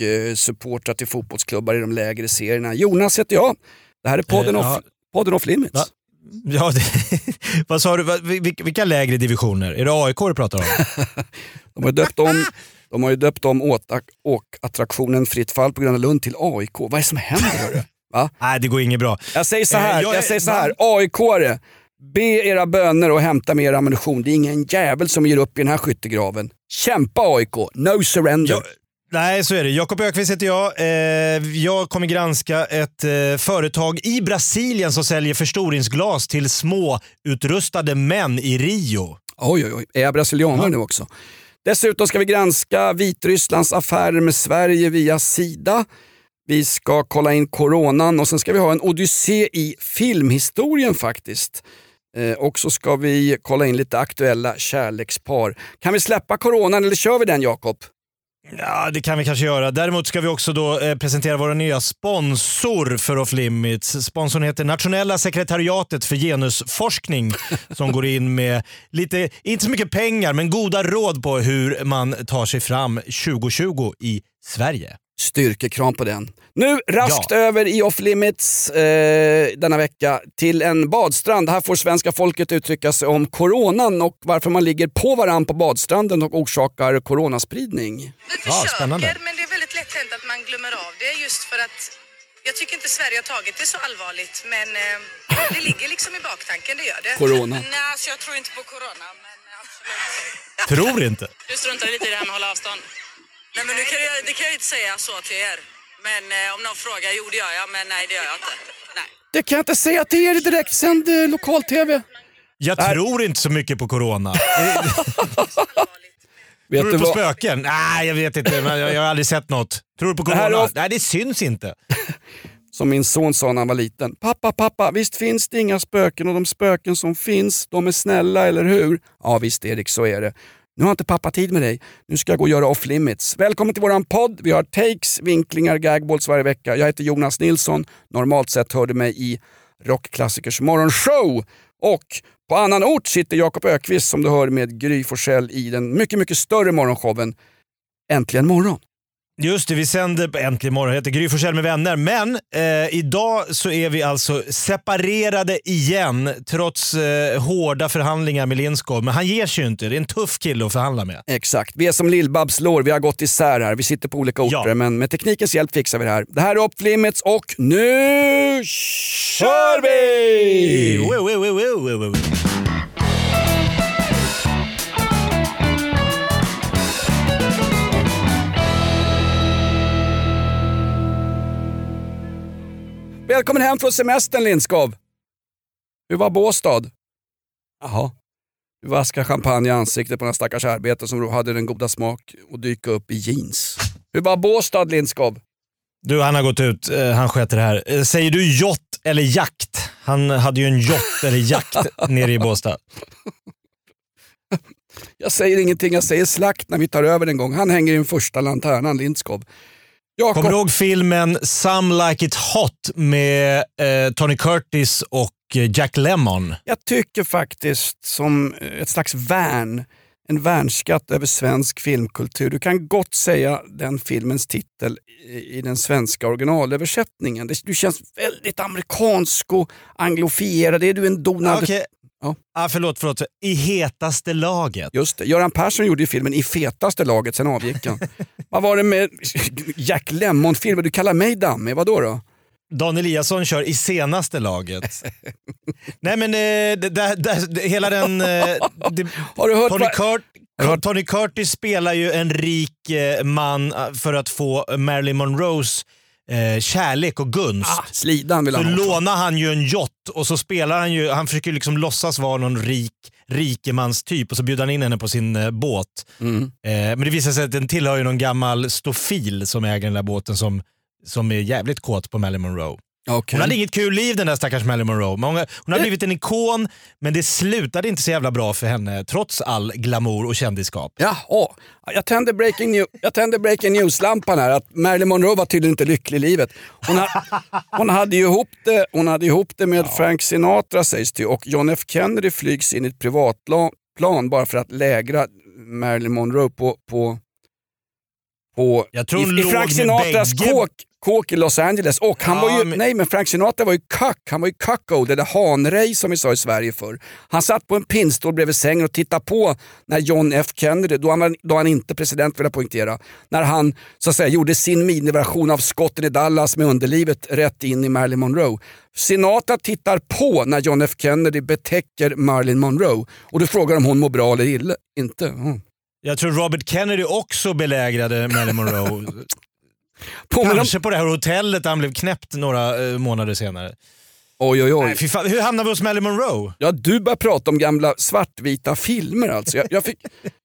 eh, supportrar till fotbollsklubbar i de lägre serierna. Jonas heter jag. Det här är podden, Eh, off, ja. podden off Limits. Va? Ja, det, vad sa du? Vilka lägre divisioner? Är det AIK du pratar om? De har ju döpt om, de har ju döpt om åkattraktionen Fritt fall på Gröna Lund till AIK. Vad är det som händer? Va? Nej, det går inget bra. Jag säger så Eh, här, jag jag, är- säger så här. AIK-are, be era böner och hämta mer ammunition. Det är ingen jävel som ger upp i den här skyttegraven. Kämpa AIK, no surrender. Jag, nej, så är det. Jakob Ökvist heter jag. Eh, jag kommer granska ett eh, företag i Brasilien som säljer förstoringsglas till små utrustade män i Rio. Oj, oj, oj. Är jag brasilianare nu också? Dessutom ska vi granska Vitrysslands affärer med Sverige via Sida. Vi ska kolla in coronan och sen ska vi ha en odyssé i filmhistorien faktiskt. Eh, och så ska vi kolla in lite aktuella kärlekspar. Kan vi släppa coronan eller kör vi den Jakob? Ja, det kan vi kanske göra. Däremot ska vi också då eh, presentera vår nya sponsor för Off Limits. Sponsorn heter Nationella sekretariatet för genusforskning som går in med lite, inte så mycket pengar, men goda råd på hur man tar sig fram 2020 i Sverige. Styrkekram på den. Nu raskt Ja. över i off limits eh, denna vecka till en badstrand. Här får svenska folket uttrycka sig om coronan och varför man ligger på varann på badstranden och orsakar coronaspridning. Vi Ja, försöker, spännande. men det är väldigt lätt hänt att man glömmer av det just för att jag tycker inte Sverige har tagit det så allvarligt men eh, det ligger liksom i baktanken, det gör det. Corona. Nej, alltså jag tror inte på corona men absolut. Tror inte. Du struntar lite i det här med att hålla avstånd? Nej men nu kan jag, det kan jag inte säga så till er. Men eh, om någon frågar, jo det gör jag, men nej det gör jag inte. Nej. Det kan jag inte säga till er i direktsänd eh, lokal-tv. Jag tror inte så mycket på corona. Vet Tror du du på vad? spöken? Nej, jag vet inte. men Jag, jag har aldrig sett något. Tror du på Det här corona? är Nej, det syns inte. Som min son sa när han var liten. Pappa, pappa, visst finns det inga spöken och de spöken som finns, de är snälla, eller hur? Ja visst Erik, så är det. Nu har inte pappa tid med dig. Nu ska jag gå och göra off limits. Välkommen till våran podd. Vi har takes, vinklingar, gagballs varje vecka. Jag heter Jonas Nilsson. Normalt sett hör du mig i Rockklassikers morgonshow. Och på annan ort sitter Jakob Ökvist som du hör med Gry Forssell i den mycket, mycket större morgonshowen Äntligen morgon. Just det, vi sänder Äntligen morgon. Jag heter Gry Forssell med vänner. Men eh, idag så är vi alltså separerade igen trots eh, hårda förhandlingar med Lindskov. Men han ger sig ju inte. Det är en tuff kille att förhandla med. Exakt. Vi är som Lill-Babs lår, vi har gått isär här. Vi sitter på olika orter, Ja. men med teknikens hjälp fixar vi det här. Det här är Off Limits och nu kör vi! Wow, wow, wow, Välkommen hem från semestern Lindskov. Hur var Båstad? Jaha. Du vaskar champagne i ansiktet på den stackars arbetare som hade den goda smak att dyka upp i jeans. Hur var Båstad Lindskov? Du, han har gått ut. Eh, han sköter det här. Eh, säger du jott eller jakt? Han hade ju en jott eller jakt nere i Båstad. Jag säger ingenting, jag säger slakt när vi tar över en gång. Han hänger i den första lanternan Lindskov. Jakob, Kommer du ihåg filmen Some Like It Hot med eh, Tony Curtis och eh, Jack Lemmon? Jag tycker faktiskt som ett slags värn, en värnskatt över svensk filmkultur. Du kan gott säga den filmens titel i, i den svenska originalöversättningen. Det, du känns väldigt amerikansk och anglofierad. Är du en Donald... Okej. Ja. Ah, förlåt, förlåt. I hetaste laget. Just det. Göran Persson gjorde ju filmen i fetaste laget, sen avgick han. Vad var det med Jack Lemmon-filmen? Du kallar mig dammig, vadå då? Dan Eliasson kör i senaste laget. Nej men eh, det, det, hela den... Eh, det, Har du hört Tony, du hört- Tony Curtis spelar ju en rik eh, man för att få Marilyn Monroes eh, kärlek och gunst. Ah, slidan vill så han ha. lånar han ju en yacht och så spelar han ju, han försöker liksom låtsas vara någon rik rikemanstyp och så bjuder han in henne på sin eh, båt. Mm. Eh, men det visar sig att den tillhör ju någon gammal stofil som äger den där båten som som är jävligt kåt på Marilyn Monroe. Okej. Hon hade inget kul liv den där stackars Marilyn Monroe. Hon, hon har blivit en ikon, men det slutade inte så jävla bra för henne trots all glamour och kändisskap. Ja, åh. Jag tänder breaking, new, jag breaking news-lampan här. Att Marilyn Monroe var tydligen inte lycklig i livet. Hon, ha, hon hade ju ihop det, hon hade ihop det med Frank Sinatra sägs det och John F Kennedy flygs in i ett privatplan plan bara för att lägra Marilyn Monroe på, på, på Jag tror i, i Frank Sinatras bägge. kåk, kåk i Los Angeles. Och han Ja, var ju, men- nej men Frank Sinatra var ju kack, han var ju cuckold, eller hanrej som vi sa i Sverige förr. Han satt på en pinnstol bredvid sängen och tittade på när John F Kennedy, då han, var- då han inte president vill jag poängtera, när han så att säga gjorde sin miniversion av skotten i Dallas med underlivet rätt in i Marilyn Monroe. Sinatra tittar på när John F Kennedy betäcker Marilyn Monroe och du frågar om hon mår bra eller illa. Inte. Mm. Jag tror Robert Kennedy också belägrade Marilyn Monroe. Påminner om- Kanske på det här hotellet där han blev knäppt några eh, månader senare. Oj, oj, oj. Nej, fy fan. Hur hamnade vi hos Marilyn Monroe? Ja, du börjar prata om gamla svartvita filmer alltså. Jag, jag, fick,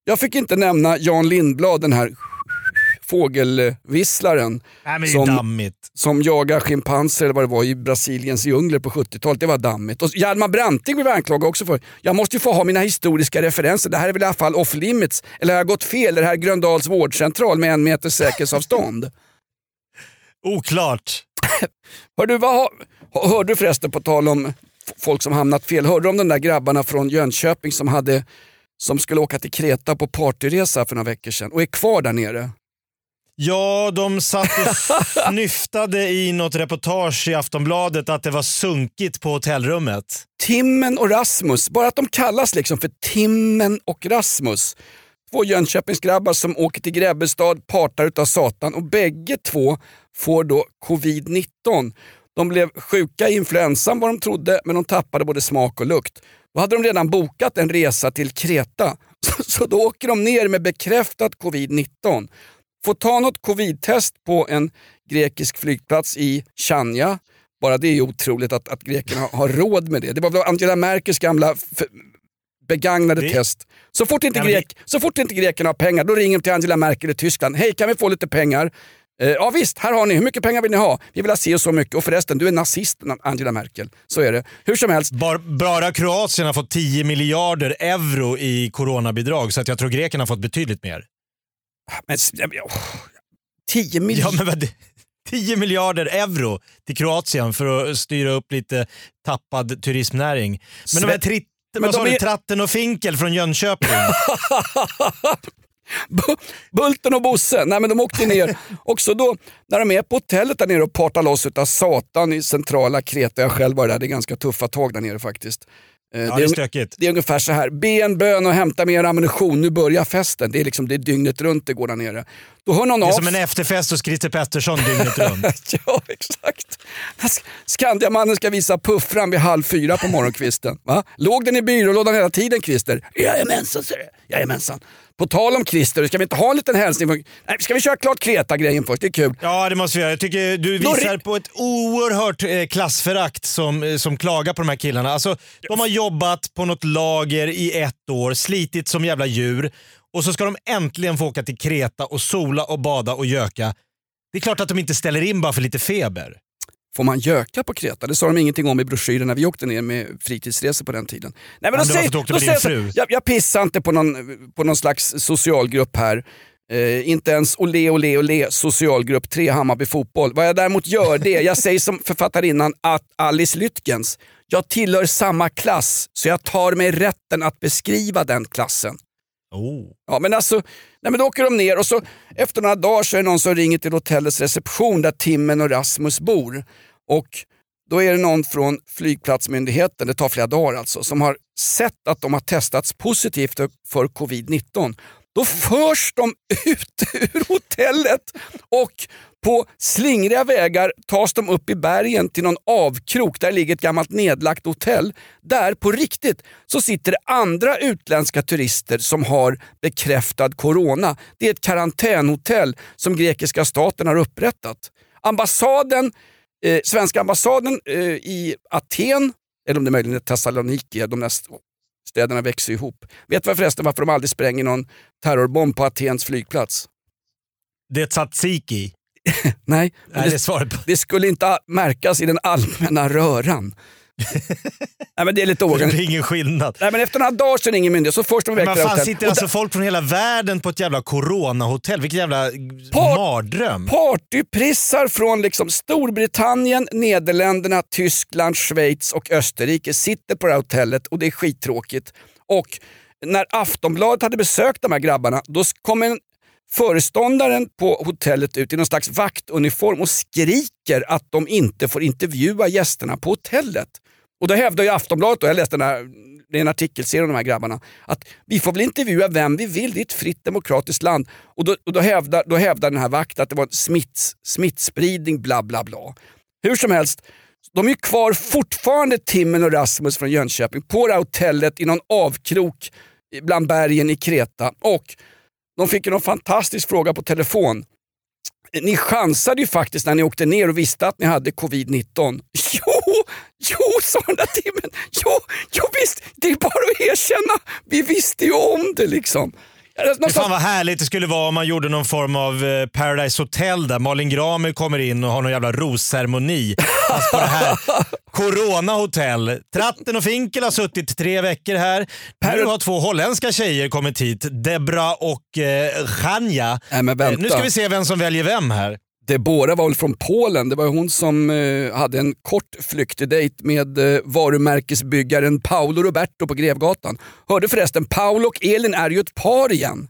jag fick inte nämna Jan Lindblad, den här fågelvisslaren Nej, Som- som jagar schimpanser eller vad det var i Brasiliens djungler på 70-talet. Det var dammigt. Och Hjalmar Branting blev anklagad också för, jag måste ju få ha mina historiska referenser. Det här är väl i alla fall off limits. Eller har jag gått fel? Är det här Gröndals vårdcentral med en meters säkerhetsavstånd? Oklart. Hör du, vad hörde du förresten på tal om folk som hamnat fel, hörde du om de där grabbarna från Jönköping som, hade, som skulle åka till Kreta på partyresa för några veckor sedan och är kvar där nere? Ja, de satt och snyftade i något reportage i Aftonbladet att det var sunkigt på hotellrummet. Timmen och Rasmus, bara att de kallas liksom för Timmen och Rasmus. Två Jönköpingsgrabbar som åker till Grebbestad, partar utav satan och bägge två får då covid-19. De blev sjuka i influensan vad de trodde, men de tappade både smak och lukt. Då hade de redan bokat en resa till Kreta, så, så då åker de ner med bekräftat covid-19. Får ta något covid-test på en grekisk flygplats i Chania. Bara det är ju otroligt att, att grekerna har, råd med det. Det var väl Angela Merkels gamla begagnade Det- test. Så fort, inte Ja, grek, så fort inte grekerna har pengar, då ringer de till Angela Merkel i Tyskland. Hej, kan vi få lite pengar? Eh, ja visst, här har ni. Hur mycket pengar vill ni ha? Vi vill ha si och så mycket. Och förresten, du är nazist Angela Merkel. Så är det. Hur som helst, Bar, bara Kroatien har fått 10 miljarder euro i coronabidrag så att jag tror grekerna har fått betydligt mer. men, ja, åh, 10 Ja, miljoner. men vad, 10 miljarder euro till Kroatien för att styra upp lite tappad turismnäring. Men de här Sve- tritt, Men vad sa du, Tratten och Finkel från Jönköping. Bu- Bulten och Bosse, nej men de åkte ner. Också då, när de är på hotellet där nere och partar loss utav satan i centrala Kreta. Jag själv var där, det är ganska tuffa tag där nere faktiskt. Eh, Ja, det är stökigt. det är ungefär så här, be en bön och hämta mer ammunition, nu börjar festen. Det är liksom det är dygnet runt det går där nere. Då hör någon Det är av som en efterfest hos Christer Pettersson dygnet runt. Ja, exakt. Sk- Skandiamannen ska visa puffran vid halv fyra på morgonkvisten. Va? Låg den i byrålådan hela tiden Christer? Jajamensan, säger jag. Jajamensan. På tal om Christer, ska vi inte ha en liten hälsning? från- Nej, ska vi köra klart Kreta-grejen först? Det är kul. Ja, det måste vi göra. Jag tycker du visar på ett oerhört eh, klassförakt som, eh, som klagar på de här killarna. Alltså, de har jobbat på något lager i ett år, slitit som jävla djur och så ska de äntligen få åka till Kreta och sola och bada och göka. Det är klart att de inte ställer in bara för lite feber. Får man göka på Kreta? Det sa de ingenting om i broschyren när vi åkte ner med fritidsresor på den tiden. Nej, Men då med din säger jag. Jag, jag pissar inte på någon, på någon slags socialgrupp här. Eh, inte ens ole ole ole socialgrupp 3 Hammarby fotboll. Vad jag däremot gör det, jag säger som författarinnan att Alice Lytkens. Jag tillhör samma klass så jag tar mig rätten att beskriva den klassen. Oh. Ja, men alltså, nej, men då åker de ner och så efter några dagar så är det någon som ringer till hotellets reception där Timmen och Rasmus bor. Och då är det någon från flygplatsmyndigheten, det tar flera dagar alltså, som har sett att de har testats positivt för covid-19. Då förs de ut ur hotellet och på slingriga vägar tas de upp i bergen till någon avkrok. Där ligger ett gammalt nedlagt hotell. Där på riktigt så sitter det andra utländska turister som har bekräftad corona. Det är ett karantänhotell som grekiska staten har upprättat. Ambassaden, eh, svenska ambassaden eh, i Aten, eller om det möjligen är Thessaloniki, de näst städerna växer ihop. Vet du förresten varför de aldrig spränger någon terrorbomb på Atens flygplats? Det är tzatziki. Nej, Nej, det, det det skulle inte märkas i den allmänna röran. Nej, men det är lite Det oorganiserat. blir ingen skillnad. Nej, men efter några dagar så ringer myndigheten, så först de Men väcker fan sitter alltså folk från hela världen på ett jävla coronahotell? Vilken jävla Par- mardröm. Partyprissar från liksom Storbritannien, Nederländerna, Tyskland, Schweiz och Österrike sitter på det här hotellet och det är skittråkigt. Och när Aftonbladet hade besökt de här grabbarna, då kom en föreståndaren på hotellet ut i någon slags vaktuniform och skriker att de inte får intervjua gästerna på hotellet. Och då hävdar ju Aftonbladet, och jag läste den här, det är en artikelserie om de här grabbarna, att vi får väl intervjua vem vi vill, det är ett fritt demokratiskt land. Och då, och då, hävdar, då hävdar den här vakten att det var smitts, smittspridning, bla bla bla. Hur som helst, de är ju kvar fortfarande Timmen och Rasmus från Jönköping på det här hotellet i någon avkrok bland bergen i Kreta. Och de fick ju någon fantastisk fråga på telefon. Ni chansade ju faktiskt när ni åkte ner och visste att ni hade covid-19. Jo, jo, sa den där timmen. Jo, jo visst, det är bara att erkänna. Vi visste ju om det liksom. Fy fan vad härligt det skulle vara om man gjorde någon form av eh, Paradise Hotel där Malin Gramer kommer in och har någon jävla rosceremoni. Fast på det här Corona Hotel. Tratten och Finkel har suttit tre veckor här. Nu har två holländska tjejer kommit hit. Debra och eh, men vänta. Eh, Nu ska vi se vem som väljer vem här. Deborah var väl från Polen. Det var hon som eh, hade en kort flyktigdejt med eh, varumärkesbyggaren Paolo Roberto på Grevgatan. Hörde förresten, Paolo och Elin är ju ett par igen.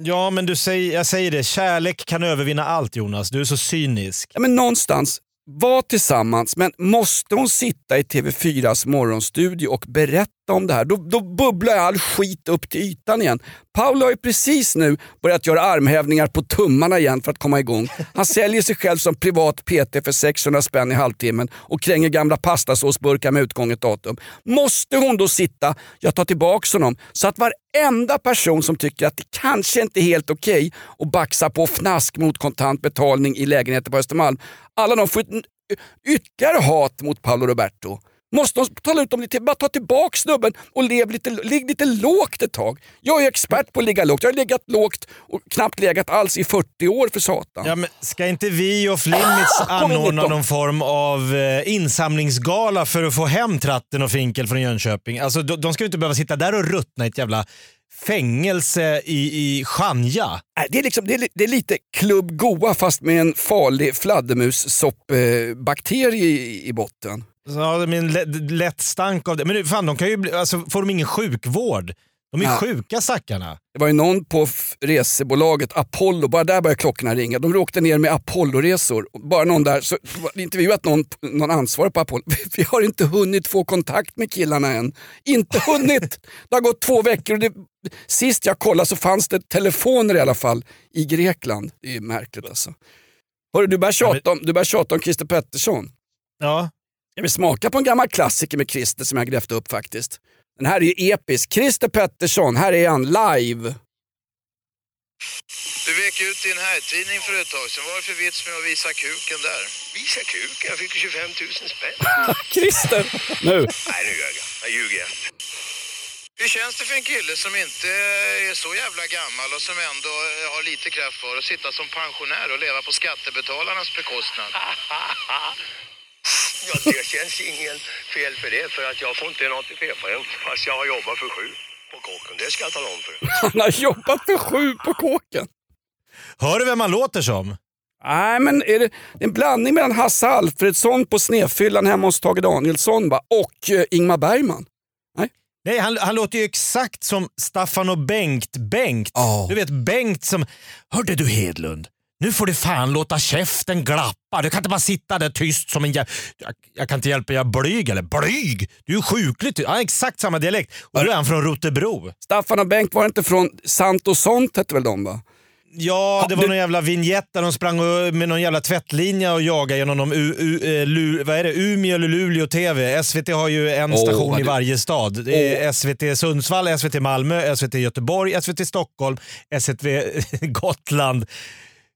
Ja, men du säger, jag säger det. Kärlek kan övervinna allt Jonas. Du är så cynisk. Ja, men någonstans, var tillsammans, men måste hon sitta i TV4s morgonstudio och berätta om det här, då, då bubblar all skit upp till ytan igen. Paolo har ju precis nu börjat göra armhävningar på tummarna igen för att komma igång. Han säljer sig själv som privat PT för 600 spänn i halvtimmen och kränger gamla pastasåsburkar med utgånget datum. Måste hon då sitta, jag tar tillbaka honom, så att varenda person som tycker att det kanske inte är helt okej att baxa på fnask mot kontant betalning i lägenheter på Östermalm, alla de får ytterligare hat mot Paolo Roberto. Måste de tala ut om det, bara ta tillbaka snubben och lev lite, ligg lite lågt ett tag. Jag är expert på att ligga lågt. Jag har legat lågt och knappt legat alls i 40 år för satan. Ja, men ska inte vi och Flimmits Ah, anordna någon form av eh, insamlingsgala för att få hem Tratten och Finkel från Jönköping? Alltså, de, de ska ju inte behöva sitta där och ruttna i ett jävla fängelse i, i Chania. Det är, liksom, det, är, det är lite Club Goa fast med en farlig fladdermussoppbakterie i, i botten. Ja, är en lätt, lätt stank av det. Men fan, de kan ju bli, alltså, får de ingen sjukvård? De är Ja. sjuka stackarna. Det var ju någon på resebolaget Apollo, bara där började klockorna ringa. De åkte ner med Apollo-resor. Bara någon där, så intervjuat någon, någon ansvarig på Apollo. Vi har inte hunnit få kontakt med killarna än. Inte hunnit! Det har gått två veckor och det, sist jag kollade så fanns det telefoner i alla fall i Grekland. Det är märkligt alltså. Hörru, du börjar tjata om, du börjar tjata om Christer Pettersson. Ja. Jag vill smaka på en gammal klassiker med Christer som jag grävt upp faktiskt. Den här är ju episk. Christer Pettersson, här är han live. Du vek ut din herrtidning för ett tag sedan. Vad var det för vits med att visa kuken där? Visa kuken? Jag fick ju 25 000 spänn. Christer! Nu. Nej, nu ljög jag. Jag ljuger. Hur känns det för en kille som inte är så jävla gammal och som ändå eh, har lite kraft kvar att sitta som pensionär och leva på skattebetalarnas bekostnad? Ja, det känns ingen fel för det, för att jag får inte en ATP-poäng fast jag har jobbat för sju på kåken. Det ska jag tala om för dig. Han har jobbat för sju på kåken. Hör du vem man låter som? Nej, men är det, det är en blandning mellan Hasse Alfredsson på snefyllan hemma hos Tage Danielsson va? och eh, Ingmar Bergman. Nej, han, han låter ju exakt som Staffan och Bengt Bengt. Ja. Du vet Bengt som... Hörde du Hedlund? Nu får du fan låta käften glappa. Du kan inte bara sitta där tyst som en jä... jag, jag kan inte hjälpa, jag är blyg eller? Blyg? Du är sjukligt. Har exakt samma dialekt. Och då är han från Rotebro. Staffan och Bengt var inte från Sant och sånt hette väl de va? Ja, det var du- någon jävla vignett där de sprang med någon jävla tvättlinje och jagade genom de U, U, eh, Lu, vad är det? Umeå eller Luleå TV. SVT har ju en Åh, station i du- varje stad. Det är SVT Sundsvall, SVT Malmö, SVT Göteborg, SVT Stockholm, SVT Gotland.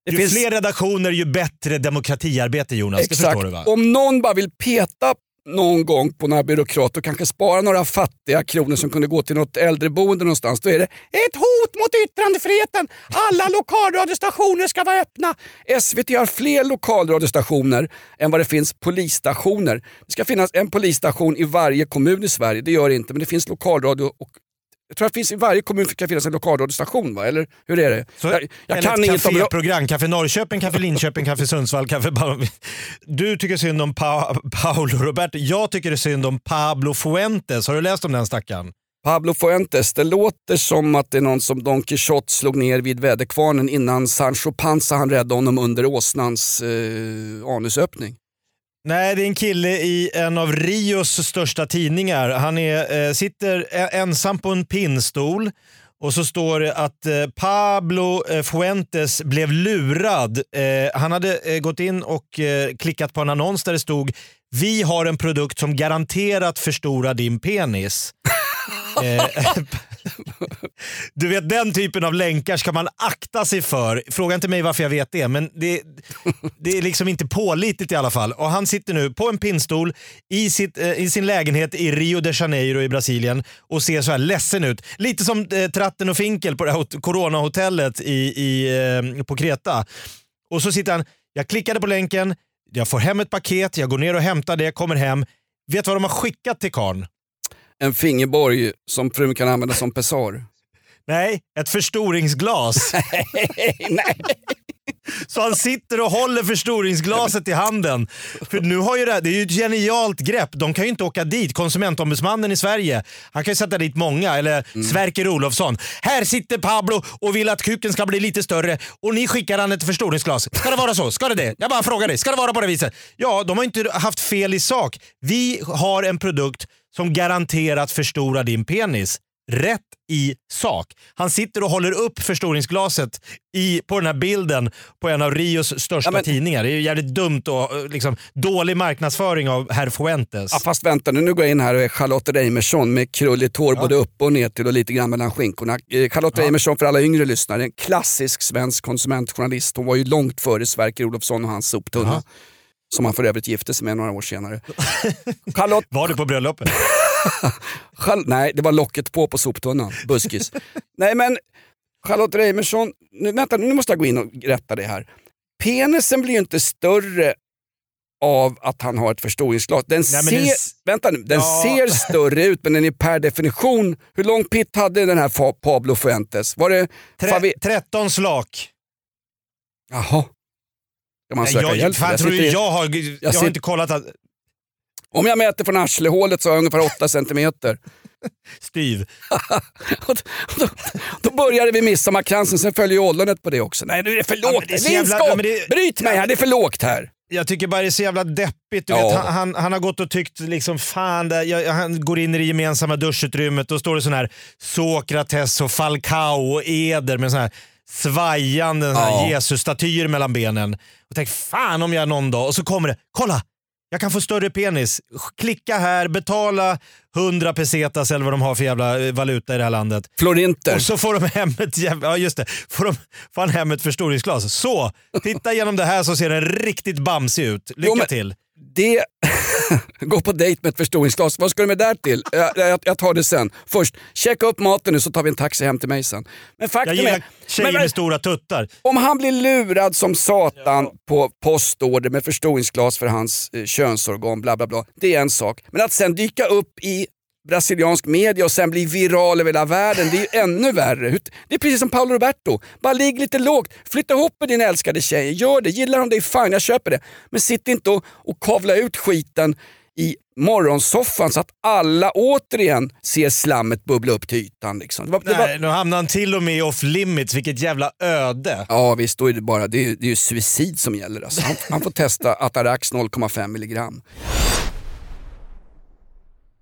Det ju finns- fler redaktioner ju bättre demokratiarbete Jonas. Förstår du? Om någon bara vill peta någon gång på några byråkrater och kanske spara några fattiga kronor som kunde gå till något äldreboende någonstans. Då är det ett hot mot yttrandefriheten. Alla lokalradiostationer ska vara öppna. SVT har fler lokalradiostationer än vad det finns polisstationer. Det ska finnas en polisstation i varje kommun i Sverige. Det gör det inte, men det finns lokalradio och jag tror att finns i varje kommun ska finnas en lokalradiostation, va? eller hur är det? Så, jag jag kan inget om kaféprogram. Kaffe Norrköping, Kaffe Linköping, Kaffe Sundsvall, Kaffe Ba- Du tycker synd om pa Paolo Roberto. Jag tycker synd om Pablo Fuentes. Har du läst om den stackaren? Pablo Fuentes, det låter som att det är någon som Don Quijote slog ner vid väderkvarnen innan Sancho Panza han räddade honom under åsnans eh, anusöppning. Nej, det är en kille i en av Rios största tidningar. Han är, eh, sitter e- ensam på en pinnstol och så står det att eh, Pablo eh, Fuentes blev lurad. Eh, han hade eh, gått in och eh, klickat på en annons där det stod “Vi har en produkt som garanterat förstorar din penis”. Eh, du vet den typen av länkar ska man akta sig för. Fråga inte mig varför jag vet det, men det, det är liksom inte pålitligt i alla fall. Och Han sitter nu på en pinnstol i, sitt, eh, i sin lägenhet i Rio de Janeiro i Brasilien och ser så här ledsen ut. Lite som eh, Tratten och Finkel på det här hot- coronahotellet i, i, på Kreta. Och så sitter han, jag klickade på länken, jag får hem ett paket, jag går ner och hämtar det, kommer hem. Vet vad de har skickat till karln? En fingerborg som frun kan använda som pessar. Nej, ett förstoringsglas. Nej. Så han sitter och håller förstoringsglaset i handen. För nu har ju det, här, det är ju ett genialt grepp. De kan ju inte åka dit. Konsumentombudsmannen i Sverige, han kan ju sätta dit många. Eller Sverker Olofsson. Här sitter Pablo och vill att kuken ska bli lite större och ni skickar han ett förstoringsglas. Ska det vara så? Ska det det? Jag bara frågar dig. Ska det vara på det viset? Ja, de har inte haft fel i sak. Vi har en produkt som garanterat förstorar din penis. Rätt i sak. Han sitter och håller upp förstoringsglaset i, på den här bilden på en av Rios största Ja, men- tidningar. Det är ju jävligt dumt och eh, liksom, dålig marknadsföring av herr Fuentes. Ja, fast vänta nu, nu går jag in här och är Charlotte Reimersson med krulligt hår både upp och ner till och lite grann mellan skinkorna. Eh, Charlotte Reimersson för alla yngre lyssnare, en klassisk svensk konsumentjournalist. Hon var ju långt före Sverker Olofsson och hans soptunna. Jaha. Som han för övrigt gifte sig med några år senare. Charlotte, Var du på bröllopet? Char- nej, det var locket på på soptunnan. Buskis. nej men Charlotte Reimersson, nu, vänta nu måste jag gå in och rätta det här. Penisen blir ju inte större av att han har ett förstoringsglas. Den, Nej, ser, den s- vänta nu, den Ja. ser större ut men den är per definition, hur lång pitt hade den här Pablo Fuentes? Var det... Tre, Favi- 13 slak. Jaha. Ska man söka jag, hjälp? fan, det? tror i- jag har, jag har sitter- inte kollat att... Om jag mäter från arslehålet så har jag ungefär 8 centimeter. Styv. Och då, då började vi midsommarkransen, sen följer ju ollonet på det också. Nej nu är det för Ja, lågt. men det jävla- ja, det- Bryt mig här, det är för lågt här. Jag tycker bara det är så jävla deppigt. Du Ja. vet, han, han, han har gått och tyckt liksom fan, det, jag, han går in i det gemensamma duschutrymmet och står det sån här Sokrates och Falcao och Eder med sån här svajande Ja. Jesus-statyer mellan benen. Och tänk fan om jag någon dag, och så kommer det, kolla! Jag kan få större penis. Klicka här, betala 100 pesetas eller vad de har för jävla eh, valuta i det här landet. Florinter. Och så får de hem ett, jävla, ja just det, får de får han hem ett förstoringsglas. Så, titta igenom det här så ser den riktigt bamsig ut. Lycka Jo, men- till. Det... Gå på dejt med ett förstoringsglas. Vad ska du med där till? Jag, jag, jag tar det sen. Först, checka upp maten nu så tar vi en taxi hem till mig sen. Men Jag faktum gillar är, tjejer men, med stora tuttar. om han blir lurad som satan på postorder med förstoringsglas för hans eh, könsorgan, bla bla bla. Det är en sak. Men att sen dyka upp i brasiliansk media och sen bli viral över hela världen, det är ju ännu värre. Det är precis som Paolo Roberto. Bara ligg lite lågt, flytta ihop med din älskade tjej, gör det. Gillar hon dig, fine, jag köper det. Men sitt inte och, och kavla ut skiten i morgonsoffan så att alla återigen ser slammet bubbla upp till ytan. Liksom. Det var, det var, Nej, nu hamnar han till och med off limits. Vilket jävla öde. Ja visst, då är det bara det är, det är suicid som gäller. Alltså. Han, han får testa Atarax 0,5 milligram.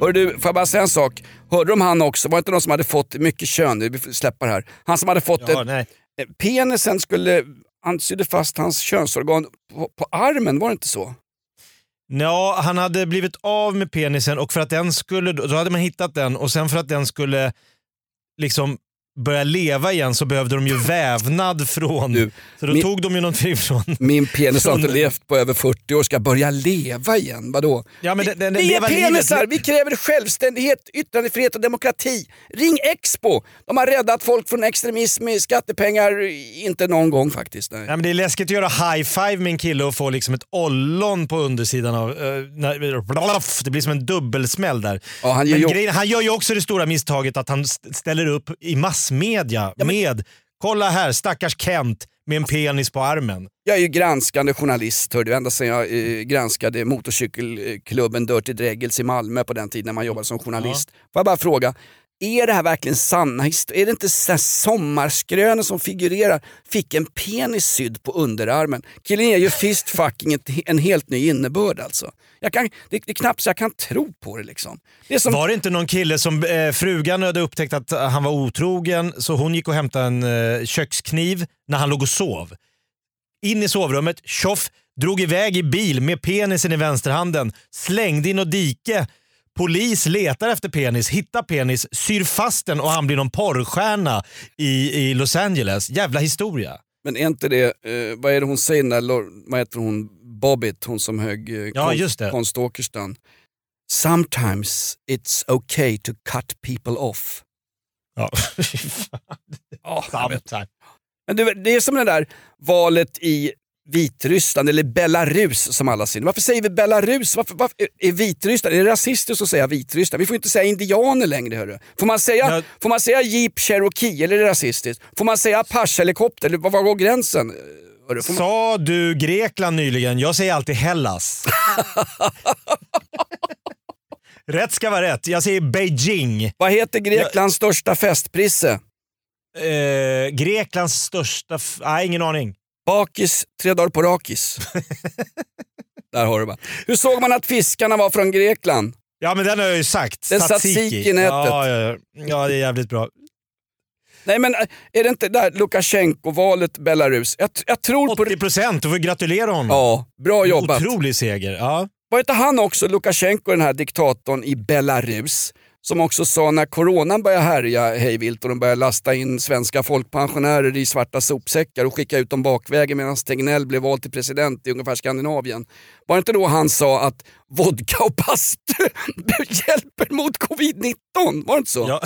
Hör du, får jag bara säga en sak? Hörde de han också? Var det inte någon som hade fått mycket kön? Vi det här. Han som hade fått Ja, ett, nej. eh, penisen skulle, han sydde fast hans könsorgan på, på armen, var det inte så? Ja, han hade blivit av med penisen och för att den skulle, då hade man hittat den och sen för att den skulle liksom börja leva igen så behövde de ju vävnad från... så då min- tog de ju någonting från... Min penis har inte levt på över 40 år, ska börja leva igen. Vadå? Ja, men den, den, Vi är penisar, livet- vi kräver självständighet, yttrandefrihet och demokrati. Ring Expo! De har räddat folk från extremism med skattepengar, inte någon gång faktiskt. Nej. Ja, men det är läskigt att göra high five med en kille och få liksom ett ollon på undersidan av... eh, när, det blir som en dubbelsmäll där. Ja, han gör men ju- grejen, han gör ju också det stora misstaget att han st- ställer upp i massmedia med “Kolla här, stackars Kent med en penis på armen”. Jag är ju granskande journalist, hör du, ända sedan jag eh, granskade motorcykelklubben Dirty Dreggels i Malmö på den tiden när man jobbade som journalist. Får jag bara fråga, är det här verkligen sanna historier? Är det inte så sommarskrönor som figurerar? Fick en penis sydd på underarmen. Killen ger ju fist fucking en helt ny innebörd alltså. Jag kan, det, det är knappt så jag kan tro på det liksom. Det som, Var det inte någon kille som eh, frugan hade upptäckt att han var otrogen så hon gick och hämtade en eh, kökskniv när han låg och sov. In i sovrummet, tjoff, drog iväg i bil med penisen i vänsterhanden, slängde in och dike. Polis letar efter penis, hittar penis, syr fast den och han blir någon porrstjärna i, i Los Angeles. Jävla historia. Men är inte det, eh, vad är det hon säger när, vad heter hon, Bobbit, hon som högg eh, Ja, det. konståkerskan. Sometimes it's okay to cut people off. Ja. Vet. Men det, det är som det där valet i Vitryssland, eller Belarus som alla säger. Varför säger vi Belarus? Varför, varför är Vitryssland, är det rasistiskt att säga Vitryssland? Vi får inte säga indianer längre. Hörru. Får, man säga, får man säga Jeep Cherokee eller är det rasistiskt? Får man säga Apache-helikopter? Var, var går gränsen? Hörru, man... Sa du Grekland nyligen? Jag säger alltid Hellas. rätt ska vara rätt. Jag säger Beijing. Vad heter Greklands största festprisse? Eh, Greklands största... Nej, ingen aning. Bakis, tre dagar på rakis. Där har du bara. Hur såg man att fiskarna var från Grekland? Ja, men den har jag ju sagt. Det är tzatziki i nätet. Ja, ja, ja. det är jävligt bra. Nej men äh, är det inte där Lukasjenko-valet Belarus? Jag, jag tror på... 80 procent, du får gratulera honom. Ja, bra jobbat. Otrolig seger. Ja. Var inte han också, Lukasjenko, den här diktatorn i Belarus, som också sa när coronan började härja hejvilt och de började lasta in svenska folkpensionärer i svarta sopsäckar och skicka ut dem bakvägen medan Tegnell blev vald till president i ungefär Skandinavien. Var det inte då han sa att vodka och bastu hjälper mot covid-19? Var det inte så? Ja.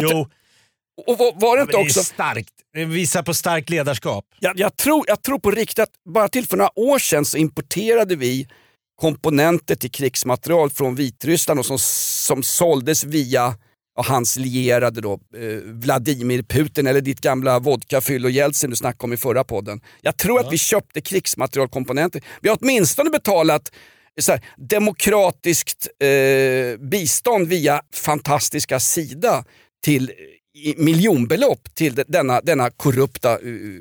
jo. Och var, det inte också... Det är starkt. Det visar på starkt ledarskap. Jag, jag, tror, jag tror på riktigt att bara till för några år sedan så importerade vi komponenter till krigsmaterial från Vitryssland och som, som såldes via ja, hans lierade då, eh, Vladimir Putin eller ditt gamla vodkafyll och Jeltsin du snackade om i förra podden. Jag tror att vi köpte krigsmaterialkomponenter. Vi har åtminstone betalat så här, demokratiskt eh, bistånd via fantastiska Sida till i miljonbelopp till de- denna, denna korrupta uh,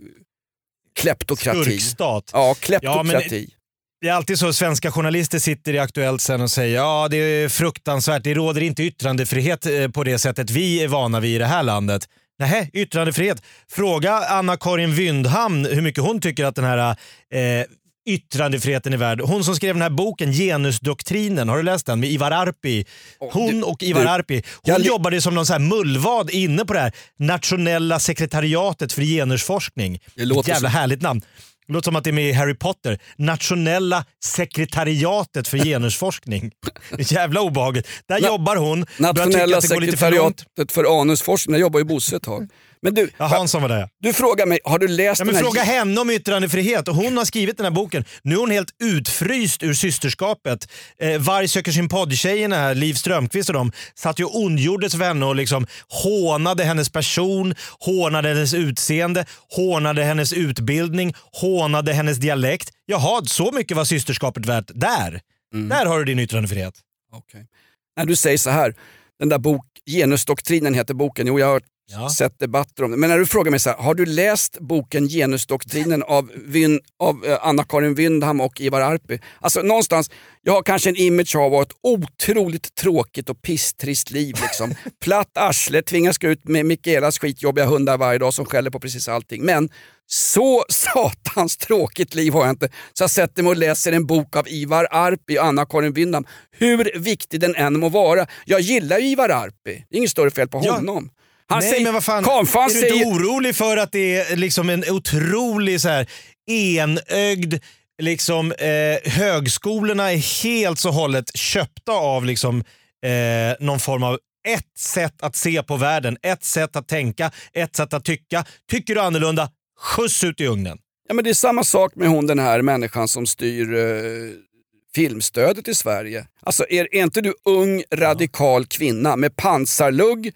kleptokrati. Skurkstat. Ja, kleptokrati. Ja, men Det är alltid så svenska journalister sitter i Aktuellt sen och säger ja det är fruktansvärt, det råder inte yttrandefrihet eh, på det sättet vi är vana vid i det här landet. Nej, yttrandefrihet. Fråga Anna-Karin Wyndhamn hur mycket hon tycker att den här eh, yttrandefriheten är värd. Hon som skrev den här boken Genusdoktrinen, har du läst den? Med Ivar Arpi. Hon och Ivar Arpi. Hon jag- jobbade som någon så här mullvad inne på det här nationella sekretariatet för genusforskning. Det låter Ett jävla som- härligt namn. Det låter som att det är med i Harry Potter. Nationella sekretariatet för genusforskning. Jävla obehagligt. Där Na- jobbar hon. Nationella lite för sekretariatet för anusforskning, där jobbar ju Bosse ett tag. Men du, Ja, Hansson var där. du frågar mig, har du läst Ja, den men här... fråga henne om yttrandefrihet. Och hon har skrivit den här boken. Nu är hon helt utfryst ur systerskapet. Eh, Varg söker sin podd-tjejerna här, Liv Strömquist och de, satt ju och ondgjorde sig för henne och liksom hånade hennes person, hånade hennes utseende, hånade hennes utbildning, hånade hennes dialekt. Jaha, så mycket var systerskapet värt där. Mm. Där har du din yttrandefrihet. När du säger så här, den där bok, genusdoktrinen heter boken, jo jag har sett debatter om det. Men när du frågar mig så här, har du läst boken Genusdoktrinen av, Vyn, av eh, Anna-Karin Wyndham och Ivar Arpi? Alltså någonstans, jag har kanske en image av ett otroligt tråkigt och pisstrist liv. Liksom. Platt arsle, tvingas gå ut med Mikaelas skitjobbiga hundar varje dag som skäller på precis allting. Men så satans tråkigt liv har jag inte. Så jag sätter mig och läser en bok av Ivar Arpi och Anna-Karin Wyndham. Hur viktig den än må vara. Jag gillar ju Ivar Arpi, det är inget större fel på Ja. Han Nej, säger, men vad fan, Karlfan är du säger, inte orolig för att det är liksom en otrolig så här, enögd, liksom, eh, högskolorna är helt så hållet köpta av liksom, eh, någon form av ett sätt att se på världen, ett sätt att tänka, ett sätt att tycka. Tycker du annorlunda, skjuts ut i ugnen. Ja, men det är samma sak med hon den här människan som styr eh, filmstödet i Sverige. Alltså är, är inte du ung radikal kvinna med pansarlugg,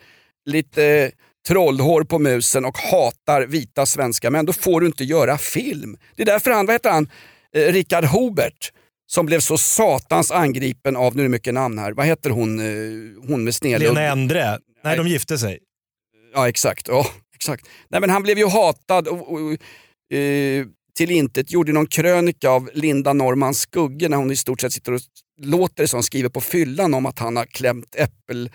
lite trollhår på musen och hatar vita svenska män, då får du inte göra film. Det är därför han, vad heter han, eh, Richard Hobert, som blev så satans angripen av, nu är det mycket namn här, vad heter hon, eh, hon med snedlugg? Lena Endre, nej de gifte sig. Ja exakt. Ja, exakt. Nej, men han blev ju hatad och, och, eh, till intet gjorde någon krönika av Linda Norman Skugge när hon i stort sett sitter och låter det som skriver på fyllan om att han har klämt äppel,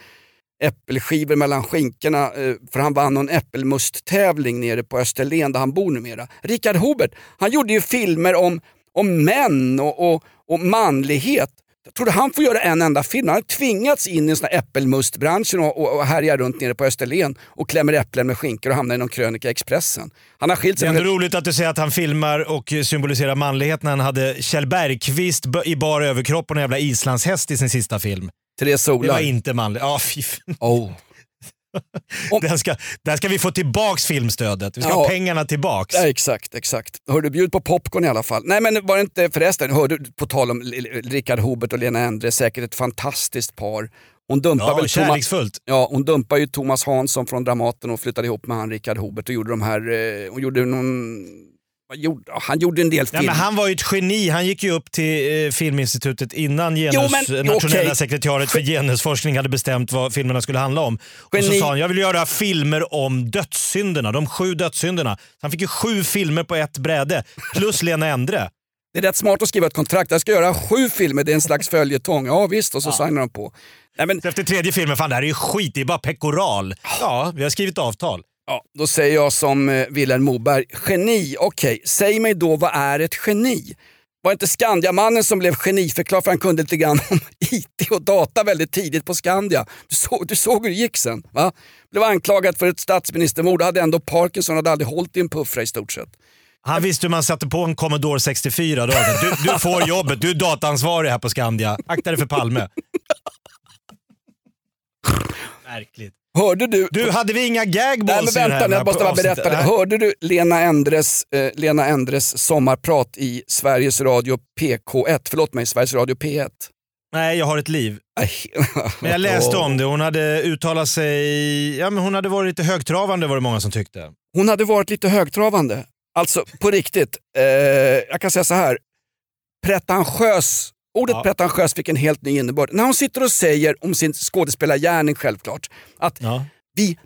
äppelskivor mellan skinkorna eh, för han vann någon äppelmusttävling nere på Österlen där han bor numera. Richard Hobert, han gjorde ju filmer om, om män och, och, och manlighet. Jag trodde han får göra en enda film. Han har tvingats in i äppelmustbranschen och, och, och härjar runt nere på Österlen och klämmer äpplen med skinkor och hamnar i någon krönika i Expressen. Han har skilt Det sig är från ändå roligt att du säger att han filmar och symboliserar manlighet när han hade Kjell Bergqvist i bar överkropp och en jävla islandshäst i sin sista film. Therese Det var inte manligt. Ja, fan. Oh. Den ska, där ska vi få tillbaks filmstödet. Vi ska Ja. ha pengarna tillbaks. Ja, exakt, exakt. Hörde bjud på popcorn i alla fall. Nej men var det inte förresten, hörde du på tal om Richard Hobert och Lena Endre, säkert ett fantastiskt par. Hon dumpar Ja, väl. Thomas, ja, hon dumpar ju Thomas Hansson från Dramaten och flyttade ihop med han Richard Hobert och gjorde de här, eh, hon gjorde någon, gjorde, ja, han gjorde en del Ja, film. men han var ju ett geni. Han gick ju upp till eh, Filminstitutet innan genus, Jo, men, eh, nationella okej. sekretariatet för genusforskning hade bestämt vad filmerna skulle handla om. Och så Geni. sa han, jag vill göra filmer om dödssynderna, de sju dödssynderna. Så han fick ju sju filmer på ett bräde, plus Lena Endre. Det är rätt smart att skriva ett kontrakt. Jag ska göra sju filmer, det är en slags följetong. Ja visst, och så signar de på. Nej, men, efter tredje filmen, fan det här är ju skit, det är bara pekoral. Ja, vi har skrivit avtal. Ja, då säger jag som eh, Vilhelm Moberg, geni, okej, säg mig då vad är ett geni? Var det inte Skandiamannen som blev geniförklarad för han kunde lite grann om IT och data väldigt tidigt på Skandia? Du, så, du såg hur det gick sen. Va? Blev anklagad för ett statsministermord, hade ändå Parkinson, hade aldrig hållit i en puffra i stort sett. Han visste hur man satte på en Commodore 64. Då. Du, du får jobbet, du är dataansvarig här på Skandia. Akta dig för Palme. Märkligt. Hörde du? Du, hade vi inga gagballs Nej, men i det vänta, här jag måste bara berätta. det. Hörde du Lena Endres, eh, Lena Endres sommarprat i Sveriges Radio PK1? Förlåt mig, Sveriges Radio P1. Nej, jag har ett liv. Men jag läste om det. Hon hade uttalat sig... Ja, men hon hade varit lite högtravande var det många som tyckte. Hon hade varit lite högtravande. Alltså på riktigt, eh, jag kan säga så här. Pretentiös, ordet Ja. pretentiös fick en helt ny innebörd. När hon sitter och säger om sin skådespelargärning självklart, att vi,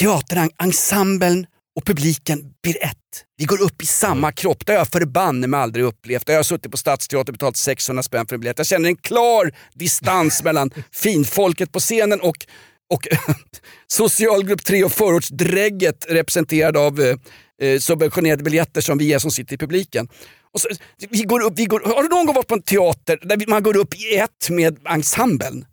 teaterensemblen och publiken blir ett. Vi går upp i samma kropp. Det har jag förbanne mig aldrig upplevt. Jag har suttit på Stadsteatern och betalat 600 spänn för en biljett. Jag känner en klar distans mellan finfolket på scenen och, och socialgrupp 3 och förortsdrägget representerad av eh, eh, subventionerade biljetter som vi är som sitter i publiken. Så, vi går upp, vi går, har du någon gång varit på en teater där man går upp i ett med ensemblen?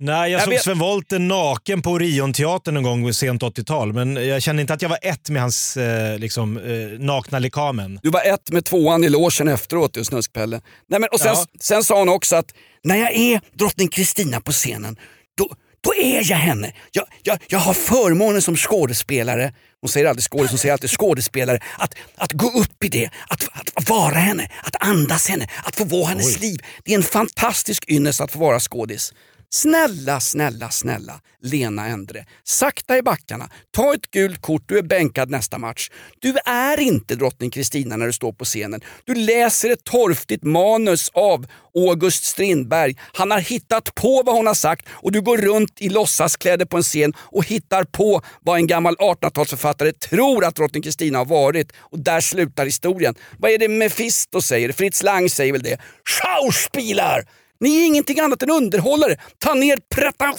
Nej, jag, Jag såg vet- Sven Wollter naken på Orionteatern en gång sent 80-tal, men jag kände inte att jag var ett med hans eh, liksom, eh, nakna lekamen. Du var ett med tvåan i logen efteråt du Snuskpelle. Nej, men, och sen, Ja. sen sa hon också att när jag är drottning Kristina på scenen, då, då är jag henne. Jag, jag, jag har förmånen som skådespelare, hon säger aldrig skådis, hon säger alltid skådespelare, att, att gå upp i det, att, att vara henne, att andas henne, att få vara hennes liv. Det är en fantastisk ynnest att få vara skådis. Snälla, snälla, snälla Lena Endre. Sakta i backarna. Ta ett gult kort, du är bänkad nästa match. Du är inte drottning Kristina när du står på scenen. Du läser ett torftigt manus av August Strindberg. Han har hittat på vad hon har sagt och du går runt i låtsaskläder på en scen och hittar på vad en gammal 1800-talsförfattare tror att drottning Kristina har varit. Och där slutar historien. Vad är det Mefisto säger? Fritz Lang säger väl det? Schauspieler! Ni är ingenting annat än underhållare. Ta ner, preta,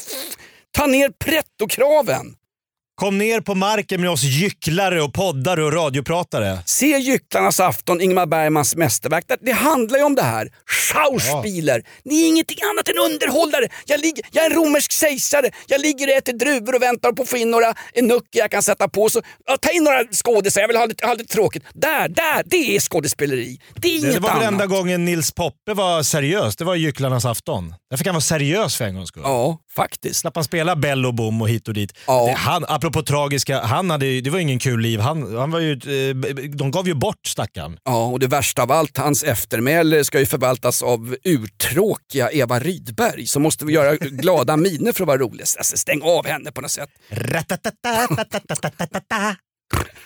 ta ner pretto-kraven. Kom ner på marken med oss gycklare och poddare och radiopratare. Se Gycklarnas afton, Ingmar Bergmans mästerverk. Det- handlar ju om det här. Schauspieler. Ni är ingenting annat än underhållare. Jag, ligger, jag är en romersk kejsare. Jag ligger och äter druvor och väntar på att få in några enucker jag kan sätta på. Så, ja, ta in några skådisar, jag vill ha lite, ha lite tråkigt. Där, där, det är skådespeleri. Det är inget det var väl annat. enda gången Nils Poppe var seriös. Det var Gycklarnas afton. Där fick han vara seriös för en gångs skull. Ja, faktiskt. Slapp han spela Bell och Bom och hit och dit. Det, han, apropå tragiska, han hade, ju- det var ingen kul liv. Han, han var ju, eh, de gav ju bort stackaren. Ja, och det värsta av allt, hans eftermäle ska ju förvaltas av urtråkiga Eva Rydberg som måste göra glada miner för att vara rolig. Alltså, stäng av henne på något sätt.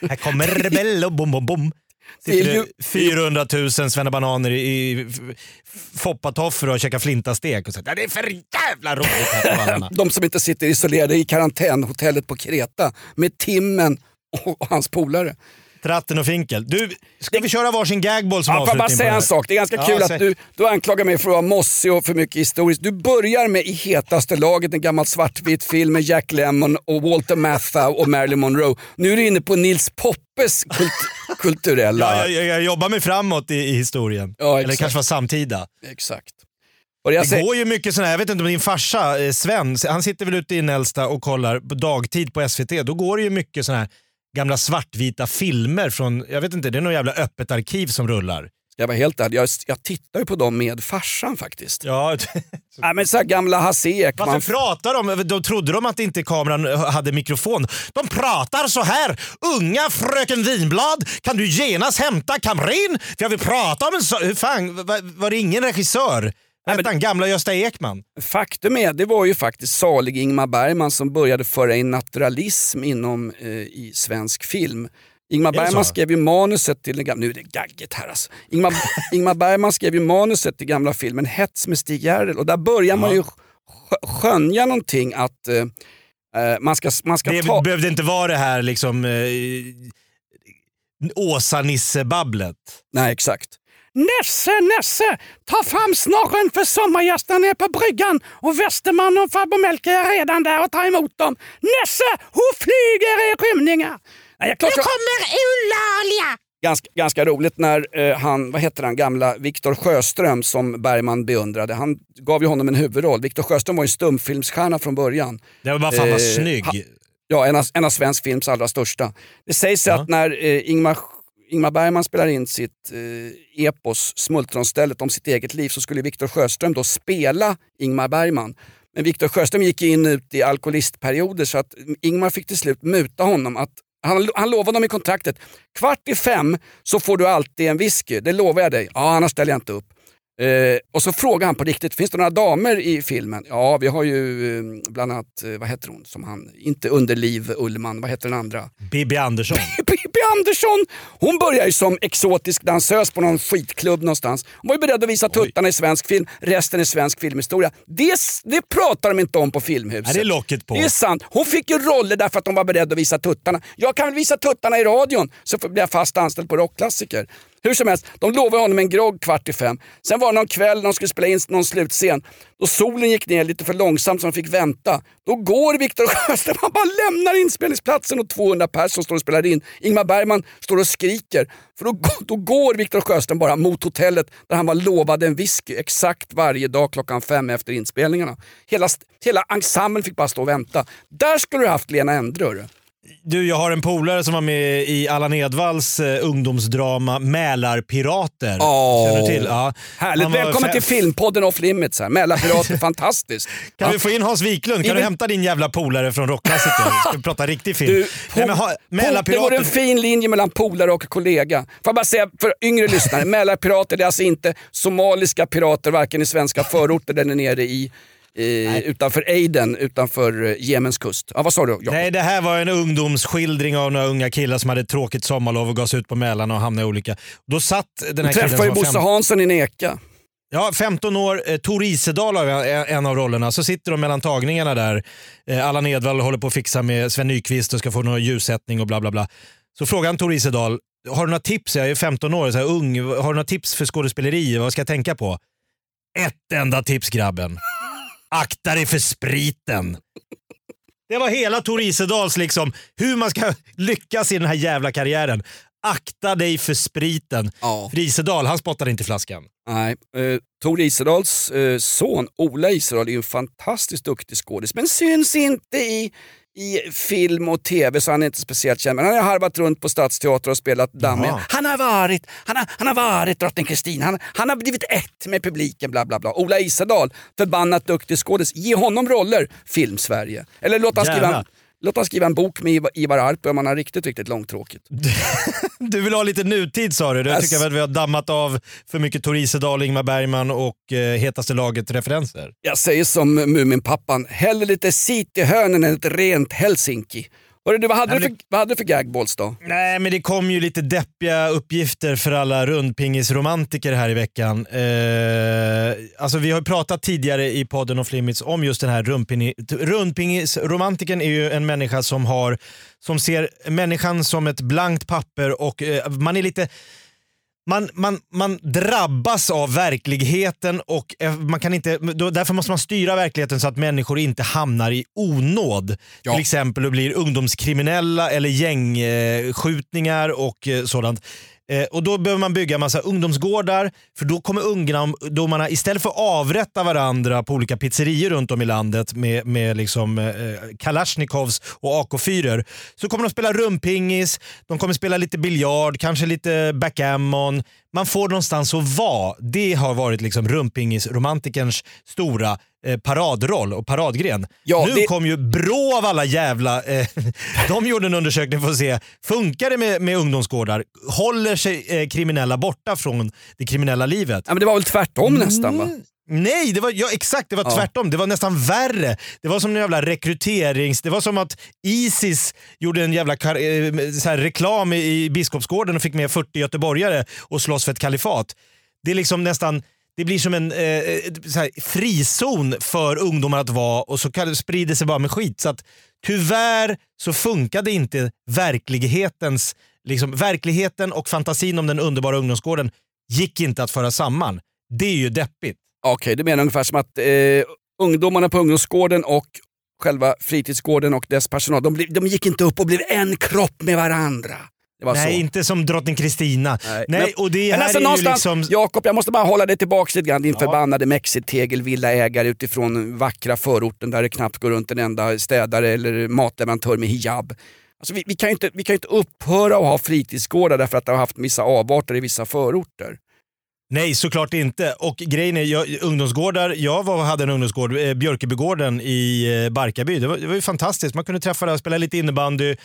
Här kommer Bell och Bom Bom Bom. Sitter ju- det 400 000 svennebananer i, i f- foppatofflor och käkar flintastek. Och så, "Ja, det är för jävla roligt här. De som inte sitter isolerade i karantänhotellet på Kreta med Timmen och, hans polare. Tratten och Finkel. Du, ska vi köra varsin gagboll som Ja, bara avslutning på säga en sak? Det är ganska Ja, kul säg. att du, du anklagar mig för att vara mossig och för mycket historiskt. Du börjar med i hetaste laget en gammal svartvit film med Jack Lemmon och Walter Matthau och Marilyn Monroe. Nu är du inne på Nils Poppes kult, kulturella... Ja, jag, jag, jobbar mig framåt i, i historien. Ja, Eller kanske var samtida. Exakt. Och det säger- går ju mycket sådana här, jag vet inte om din farsa eh, Sven, han sitter väl ute i Nälsta och kollar på dagtid på SVT. Då går det ju mycket sådana här gamla svartvita filmer från, jag vet inte, det är något jävla öppet arkiv som rullar. Jag vara helt ärlig, jag, jag tittar ju på dem med farsan faktiskt. Ja. ja men så gamla Hasse Ekman. Varför pratar de? De trodde de att inte kameran hade mikrofon. De pratar så här. Unga fröken Vinblad, kan du genast hämta kamerin? För jag vill prata om en så... Hur fan, var, var det ingen regissör? Hette han gamla Gösta Ekman? Faktum är, det var ju faktiskt salig Ingmar Bergman som började föra in naturalism inom eh, i svensk film. Ingmar det Bergman skrev ju manuset till den gamla, nu är det gagget här alltså. Ingmar, Ingmar Bergman skrev ju manuset till gamla filmen Hets med Stig Järrel och där börjar man ju skö- skönja någonting att eh, eh, man ska, man ska Det ta... behövde inte vara det här liksom eh, Åsa-Nisse-babblet. Nej, exakt. Nesse, Nesse! Ta fram snorren för sommargästerna är på bryggan och Westerman och farbror Melker är redan där och tar emot dem. Nesse, hur flyger er rymningar? Nej, jag, klart, Nu kommer Eulalia! ganska, ganska roligt när eh, han, vad heter han, gamla Viktor Sjöström som Bergman beundrade. Han gav ju honom en huvudroll. Viktor Sjöström var ju en stumfilmsstjärna från början. Det var bara fan vad Eh, snygg. ha- Ja, en av, en av svensk films allra största. Det sägs att när eh, Ingmar, Ingmar Bergman spelar in sitt eh, epos Smultronstället om sitt eget liv så skulle Viktor Sjöström då spela Ingmar Bergman. Men Viktor Sjöström gick in ut i alkoholistperioder så att Ingmar fick till slut muta honom att han, han lovade dem i kontraktet, kvart i fem så får du alltid en whisky, det lovar jag dig. Ja, annars ställer jag inte upp. Eh, och så frågar han på riktigt, finns det några damer i filmen? Ja, vi har ju eh, bland annat, eh, vad heter hon, som han, inte Underliv Ullman, vad heter den andra? Bibi Andersson. Pippi Andersson! Hon börjar ju som exotisk dansös på någon skitklubb någonstans. Hon var ju beredd att visa tuttarna i svensk film, resten är svensk filmhistoria. Det, det pratar de inte om på Filmhuset. Ja, det är locket på. Det är sant. Hon fick ju roller därför att hon var beredd att visa tuttarna. Jag kan väl visa tuttarna i radion så blir jag fast anställd på rockklassiker. Hur som helst, de lovade honom en grogg kvart i fem. Sen var det någon kväll när de skulle spela in någon slutscen. Då solen gick ner lite för långsamt så de fick vänta. Då går Viktor Sjöström, han bara lämnar inspelningsplatsen och 200 personer står och spelar in. Ingmar Bergman står och skriker. För då, då går Viktor Sjöström bara mot hotellet där han var lovad en whisky exakt varje dag klockan fem efter inspelningarna. Hela, hela ensemblen fick bara stå och vänta. Där skulle du haft Lena Endre. Du, jag har en polare som var med i Allan Edwalls eh, ungdomsdrama Mälarpirater. Åh, Känner du till? Ja. Härligt. Välkommen till filmpodden Off Limits. här. Mälarpirater, fantastiskt. Kan Ja. vi få in Hans Wiklund? Kan du vill- hämta din jävla polare från rockklassiker? Ska vi prata riktig film? Du, Nej, men ha, po- det Mälarpirater. en fin linje mellan polare och kollega. Får jag bara säga för yngre lyssnare, Mälarpirater det är alltså inte somaliska pirater varken i svenska förorter eller nere i eh, utanför Aden, utanför eh, Jemens kust. Ja, vad sa du? Jakob? Nej, det här var en ungdomsskildring av några unga killar som hade ett tråkigt sommarlov och gav sig ut på Mälaren och hamnade i olika... Då satt den här Du träffade ju Bosse fem- Hansson i Neka. Ja, 15 år. Eh, Tor Isedal har en- en av rollerna. Så sitter de mellan tagningarna där. Eh, Allan Edwall håller på att fixa med Sven Nykvist och ska få någon ljussättning och bla bla bla. Så frågar han Tor Isedal, har du några tips? Jag är 15 år, så här, ung. Har du några tips för skådespeleri? Vad ska jag tänka på? Ett enda tips grabben. Akta dig för spriten. Det var hela Tor Isedals liksom, hur man ska lyckas i den här jävla karriären. Akta dig för spriten. För Isedal, han spottade inte i flaskan. Nej, eh, Tor Isedals eh, son Ola Isedal är ju en fantastiskt duktig skådis men syns inte i, i film och tv så han är inte speciellt känd. Men han har harvat runt på Stadsteatern och spelat dammig. Jaha. Han har varit, han har, han har varit drottning Kristin, han, han har blivit ett med publiken bla bla bla. Ola Isedal, förbannat duktig skådis. Ge honom roller, Film-Sverige. Eller låt han, skriva. Låt han skriva en bok med Ivar, Arpi om han har riktigt, riktigt långtråkigt. Du vill ha lite nutid sa du. Jag Yes. tycker att vi har dammat av för mycket Tor Isedal, Ingmar Bergman och eh, Hetaste laget-referenser. Jag säger som Muminpappan, hellre lite cityhörnen än ett rent Helsinki. Hörru, du, vad, hade Nej, du för, vad hade du för gagballs då? Nej, men det kom ju lite deppiga uppgifter för alla rundpingisromantiker här i veckan. Eh, alltså vi har pratat tidigare i podden och Flimmits om just den här rundpingi- rundpingisromantiken är ju en människa som har som ser människan som ett blankt papper och eh, man är lite man, man, man drabbas av verkligheten och eh, man kan inte, därför måste man styra verkligheten så att människor inte hamnar i onåd. Till exempel och blir ungdomskriminella eller gängskjutningar och eh, sådant. Eh, och Då behöver man bygga massa ungdomsgårdar för då kommer ungdomarna istället för att avrätta varandra på olika pizzerior runt om i landet med, med liksom, eh, eh Kalashnikovs och AK4 så kommer de spela rumpingis, de kommer spela lite biljard, kanske lite backgammon. Man får någonstans att vara. Det har varit liksom rumpingisromantikerns stora eh, paradroll och paradgren. Ja, nu det- kom ju Brå av alla jävla... Eh, de gjorde en undersökning för att se, funkar det med, med ungdomsgårdar? Håller sig eh, kriminella borta från det kriminella livet? Ja, men det var väl tvärtom nästan va? Nej, det var, ja, exakt. Det var Ja. tvärtom. Det var nästan värre. Det var som en jävla rekryterings... Det var som att Isis gjorde en jävla kar, eh, reklam i, i Biskopsgården och fick med 40 göteborgare och slåss för ett kalifat. Det är liksom nästan... Det blir som en eh, så här, frizon för ungdomar att vara och så kan sprider sig bara med skit. Så att, tyvärr så funkade inte verklighetens... Liksom, verkligheten och fantasin om den underbara ungdomsgården gick inte att föra samman. Det är ju deppigt. Okej, du menar ungefär som att eh, ungdomarna på ungdomsgården och själva fritidsgården och dess personal, de, de gick inte upp och blev en kropp med varandra. Nej, så. inte som drottning Kristina. Nej, Men- och det men här alltså är någonstans, liksom... Jakob, jag måste bara hålla dig tillbaka lite grann. Din Ja. förbannade mexitegelvillaägare utifrån vackra förorten där det knappt går runt en enda städare eller matleverantör med hijab. Alltså vi, vi, kan ju inte, vi kan inte upphöra att ha fritidsgårdar därför att det har haft vissa avarter i vissa förorter. Nej, såklart inte. Och grejen är, jag, ungdomsgårdar, jag var, hade en ungdomsgård, eh, Björkebygården i eh, Barkarby. Det var, det var ju fantastiskt. Man kunde träffa där, spela lite innebandy,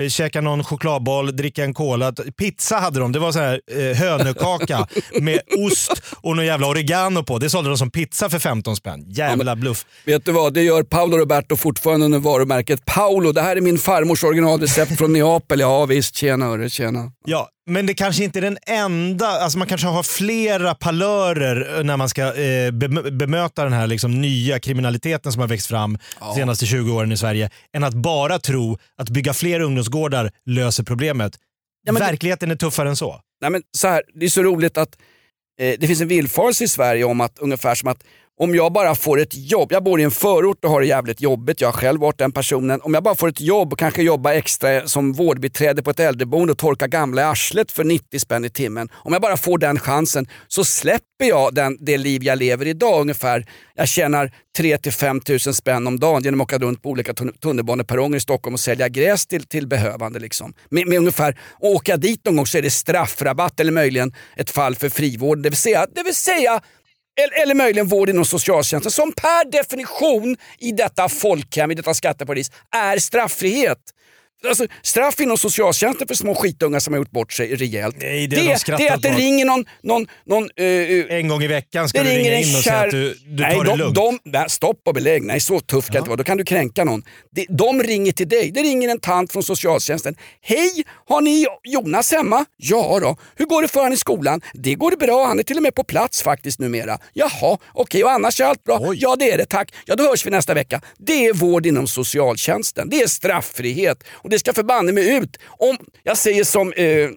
eh, käka någon chokladboll, dricka en cola. Pizza hade de. Det var så här eh, hönökaka med ost och någon jävla oregano på. Det sålde de som pizza för 15 spänn. Jävla bluff. Vet du vad, det gör Paolo Roberto fortfarande under varumärket Paolo. Det här är min farmors originalrecept från Neapel. Ja visst, tjena hörru, tjena. Ja, men det kanske inte är den enda. Alltså man kanske har flera palörer när man ska eh, bem- bemöta den här liksom nya kriminaliteten som har växt fram de senaste 20 åren i Sverige. Än att bara tro att bygga fler ungdomsgårdar löser problemet. Ja, men det- Verkligheten är tuffare än så. Nej, men så här, det är så roligt att eh, det finns en villfarelse i Sverige om att ungefär som att om jag bara får ett jobb, jag bor i en förort och har det jävligt jobbigt, jag har själv varit den personen. Om jag bara får ett jobb och kanske jobba extra som vårdbiträde på ett äldreboende och torka gamla i arslet för 90 spänn i timmen. Om jag bara får den chansen så släpper jag den, det liv jag lever idag ungefär. Jag tjänar 3 till 5 tusen spänn om dagen genom att åka runt på olika tunnelbaneperronger i Stockholm och sälja gräs till, till behövande. Liksom. Med, med ungefär, och åka dit någon gång så är det straffrabatt eller möjligen ett fall för frivård. Det vill säga, det vill säga eller, eller möjligen vård inom socialtjänsten som per definition i detta folkhem, i detta skatteparadis, är straffrihet. Alltså, straff inom socialtjänsten för små skitungar som har gjort bort sig rejält. Nej, det har de det, det är att det ringer någon... någon, någon eh, En gång i veckan ska det du ringa in och säga att du, du nej, tar det de, lugnt. de, nej, stopp och belägg. Nej, så tuff kan det inte vara. Då kan du kränka någon. De, de ringer till dig. Det ringer en tant från socialtjänsten. Hej, har ni Jonas hemma? Ja då. Hur går det för honom i skolan? Det går det bra. Han är till och med på plats faktiskt numera. Jaha, okej. Och annars är allt bra? Ja, det är det. Tack. Ja, då hörs vi nästa vecka. Det är vård inom socialtjänsten. Det är straffrihet. Och det ska förbanne mig ut. Om, jag säger som... Eh,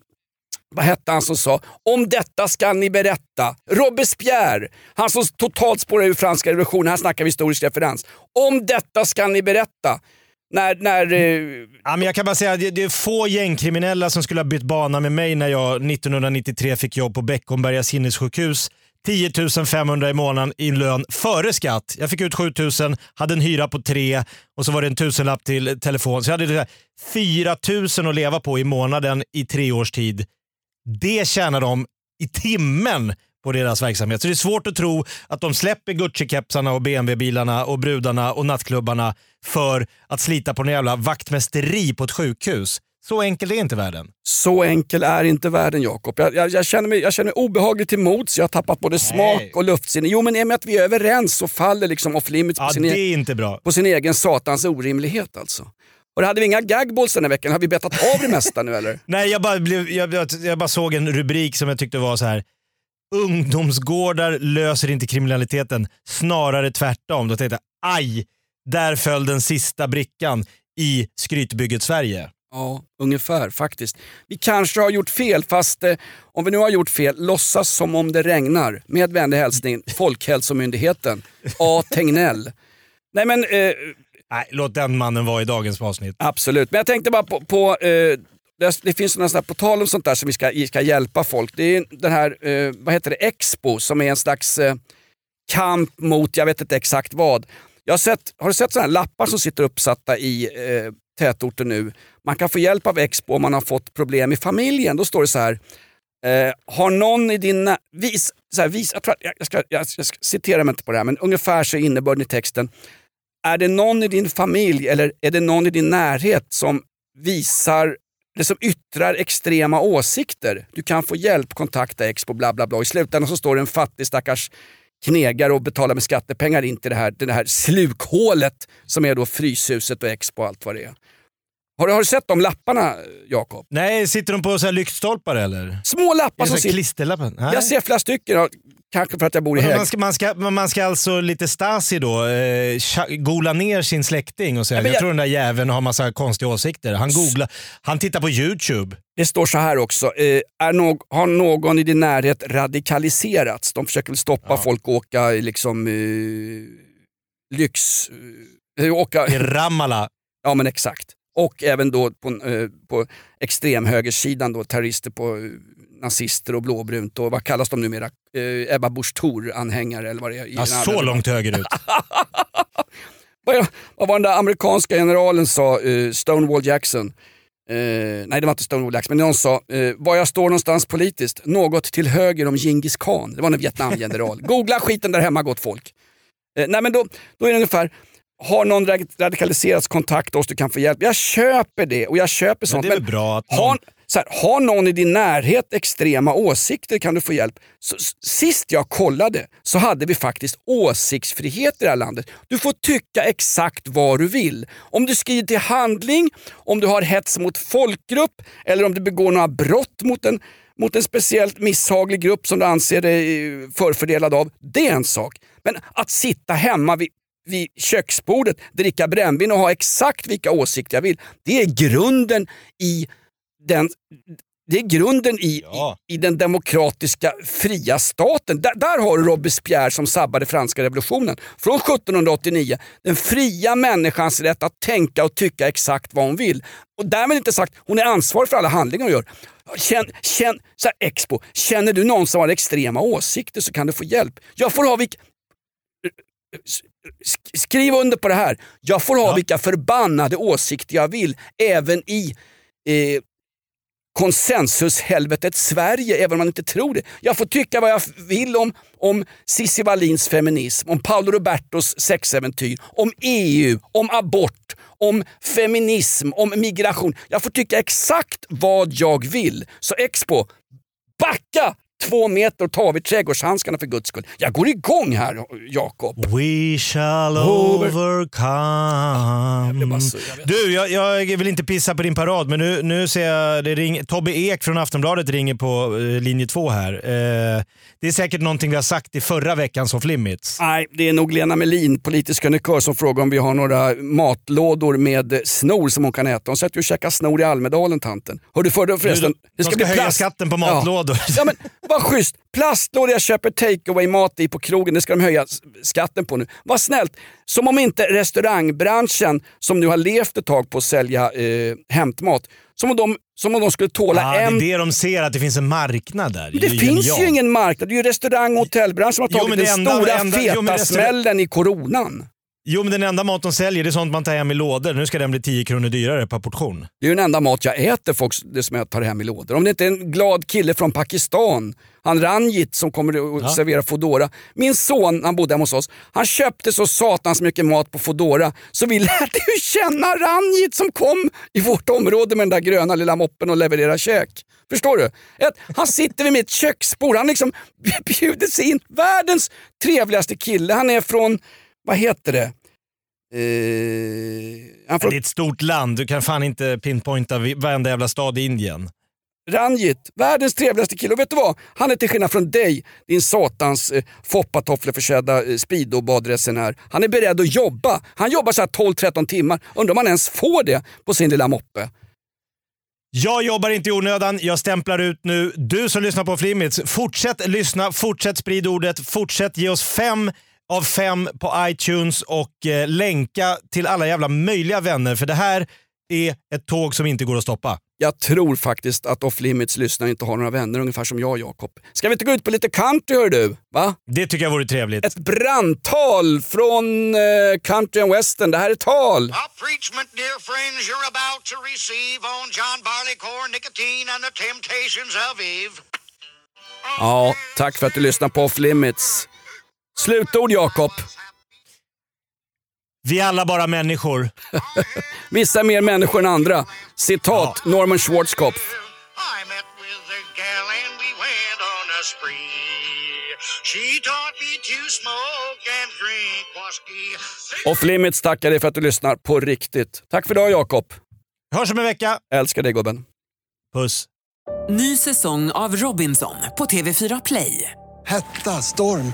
vad hette han som sa “Om detta ska ni berätta”? Robespierre, han som totalt spårade ur franska revolutionen. Här snackar vi historisk referens. “Om detta ska ni berätta”. När, när, eh, Ja, men jag kan bara säga att det det är få gängkriminella som skulle ha bytt bana med mig när jag 1993 fick jobb på Beckomberga sinnessjukhus. 10 500 i månaden i lön före skatt. Jag fick ut 7 000, hade en hyra på 3 och så var det en tusenlapp till telefon. Så jag hade typ 4 000 att leva på i månaden i tre års tid. Det tjänar de i timmen på deras verksamhet. Så det är svårt att tro att de släpper Gucci-kepsarna och BMW-bilarna och brudarna och nattklubbarna för att slita på en jävla vaktmästeri på ett sjukhus. Så enkel är inte världen. Så enkel är inte världen Jakob. Jag, jag, jag, känner mig, jag känner mig obehagligt till mods. Jag har tappat både smak och luftsinne. Jo men i och med att vi är överens så faller liksom off limits Ja, på, sin det e- är inte bra. på sin egen satans orimlighet alltså. Och det hade vi inga gagballs den här veckan. Har vi betat av det mesta nu eller? Nej, jag bara, blev, jag, jag, jag bara såg en rubrik som jag tyckte var så här. Ungdomsgårdar löser inte kriminaliteten, snarare tvärtom. Då tänkte jag, aj, där föll den sista brickan i skrytbygget Sverige. Ja, ungefär faktiskt. Vi kanske har gjort fel, fast eh, om vi nu har gjort fel, låtsas som om det regnar. Med vänlig hälsning, Folkhälsomyndigheten, A. Tegnell. Nej men... Eh, Nej, låt den mannen vara i dagens avsnitt. Absolut, men jag tänkte bara på, på eh, det, det finns några sådana på tal om sånt där som vi ska, ska hjälpa folk. Det är den här, eh, vad heter det, Expo som är en slags eh, kamp mot, jag vet inte exakt vad. Jag har, sett, har du sett sådana här lappar som sitter uppsatta i eh, tätorter nu? Man kan få hjälp av Expo om man har fått problem i familjen. Då står det så här, eh, har någon i din... Vis, så här, vis, jag, tror, jag, jag, ska, jag, jag ska citera mig inte på det här, men ungefär så är innebörden i texten. Är det någon i din familj eller är det någon i din närhet som visar det som yttrar extrema åsikter? Du kan få hjälp, kontakta Expo, bla bla bla. I slutändan så står det en fattig stackars knegare och betalar med skattepengar in till det här, det här slukhålet som är då Fryshuset och Expo och allt vad det är. Har du, har du sett de lapparna, Jakob? Nej, sitter de på så här lyktstolpar eller? Små lappar som sitter... Jag ser flera stycken, ja, kanske för att jag bor i Hägg. Man ska, man, ska, man ska alltså lite Stasi då, eh, gola ner sin släkting och säga Ja, jag, jag- tror den där jäveln har massa konstiga åsikter. Han googlar, han tittar på YouTube. Det står så här också. Eh, är någ, har någon i din närhet radikaliserats? De försöker väl stoppa folk att åka liksom, eh, lyx... Eh, åka... I Ramallah. Ja men exakt. Och även då på, eh, på extremhögersidan då, terrorister på eh, nazister och blåbrunt och vad kallas de numera? Eh, Ebba Busch Thor-anhängare eller vad det är. Ja, så andra- långt högerut. vad, vad var den där amerikanska generalen sa, eh, Stonewall Jackson? Eh, nej det var inte Stonewall Jackson, men någon sa, eh, var jag står någonstans politiskt, något till höger om Genghis khan. Det var en Vietnamgeneral. Googla skiten där hemma gott folk. Eh, nej men då, då är det ungefär, har någon rad- radikaliserats, kontakta oss, du kan få hjälp. Jag köper det och jag köper Men sånt. det är väl bra att har, någon... så här, har någon i din närhet extrema åsikter kan du få hjälp. Så, sist jag kollade så hade vi faktiskt åsiktsfrihet i det här landet. Du får tycka exakt vad du vill. Om du skriver till handling, om du har hets mot folkgrupp eller om du begår några brott mot en, mot en speciellt misshaglig grupp som du anser dig eh, förfördelad av. Det är en sak. Men att sitta hemma vid, vid köksbordet, dricka brännvin och ha exakt vilka åsikter jag vill. Det är grunden i den, det är grunden i, i, i den demokratiska fria staten. Där, där har du Robespierre som sabbade franska revolutionen från 1789. Den fria människans rätt att tänka och tycka exakt vad hon vill. Och därmed inte sagt hon är ansvarig för alla handlingar hon gör. Känn, känn, så här, Expo, känner du någon som har extrema åsikter så kan du få hjälp. Jag får ha vilka... Sk- Skriv under på det här. Jag får ha vilka förbannade åsikter jag vill även i eh, konsensushelvetet Sverige, även om man inte tror det. Jag får tycka vad jag vill om, om Cissi Wallins feminism, om Paolo Robertos sexäventyr, om EU, om abort, om feminism, om migration. Jag får tycka exakt vad jag vill. Så Expo, backa två meter och ta av er trädgårdshandskarna för guds skull. Jag går igång här Jakob. We shall Over- overcome. Du, jag, jag vill inte pissa på din parad, men nu, nu ser jag det ring, Tobbe Ek från Aftonbladet ringer på eh, linje två här. Eh, det är säkert någonting vi har sagt i förra veckans Off Limits. Nej, det är nog Lena Melin, politisk krönikör, som frågar om vi har några matlådor med snor som hon kan äta. Hon sätter ju och käkar snor i Almedalen, tanten. Hör du för förresten? de ska höja skatten på matlådor. Ja, ja men vad schysst! Plastlådor jag köper takeaway mat i på krogen, det ska de höja skatten på nu. Vad snällt! Som om inte restaurangbranschen, som nu har levt ett tag på att sälja eh, hämtmat, som om, de, som om de skulle tåla Ja, en Det är det de ser, att det finns en marknad där. det är finns genialt. ju ingen marknad. Det är ju restaurang och hotellbranschen som har Jo, tagit men den det enda- stora enda- jo, feta men restaurang- smällen i coronan. Jo, men den enda mat de säljer det är sånt man tar hem i lådor. Nu ska den bli 10 kronor dyrare per portion. Det är ju den enda mat jag äter, folk, det som jag tar hem i lådor. Om det inte är en glad kille från Pakistan, han Ranjit som kommer och Ja. serverar Foodora. Min son, han bodde hemma hos oss, han köpte så satans mycket mat på Foodora så vi lärde ju känna Ranjit som kom i vårt område med den där gröna lilla moppen och levererar käk. Förstår du? Ett, han sitter vid mitt köksbord, han liksom bjuder sig in. Världens trevligaste kille. Han är från, vad heter det? Eh, från Det är ett stort land, du kan fan inte pinpointa varenda jävla stad i Indien. Ranjit, världens trevligaste kille. Och vet du vad? Han är till skillnad från dig, din satans eh, foppatoffleförsedda eh, speedobadresenär. Han är beredd att jobba. Han jobbar så här 12-13 timmar. Undrar om han ens får det på sin lilla moppe. Jag jobbar inte i onödan, jag stämplar ut nu. Du som lyssnar på Flimits, fortsätt lyssna, fortsätt sprida ordet, fortsätt ge oss fem av fem på iTunes och eh, länka till alla jävla möjliga vänner för det här är ett tåg som inte går att stoppa. Jag tror faktiskt att Off Limits lyssnare inte har några vänner, ungefär som jag Jakob. Ska vi inte gå ut på lite country hör du? Va? Det tycker jag vore trevligt. Ett brandtal från eh, country and western. Det här är tal. preachment, dear friends, you're about to receive on John Barleycorn, nicotine, and the temptations of Eve. Ja, tack för att du lyssnar på Off Limits. Slutord Jakob. Vi är alla bara människor. Vissa är mer människor än andra. Citat Norman Schwarzkopf. Off Limits tackar dig för att du lyssnar på riktigt. Tack för idag Jakob. Hörs om en vecka. Älskar dig gubben. Puss. Ny säsong av Robinson på TV4 Play. Hetta, storm,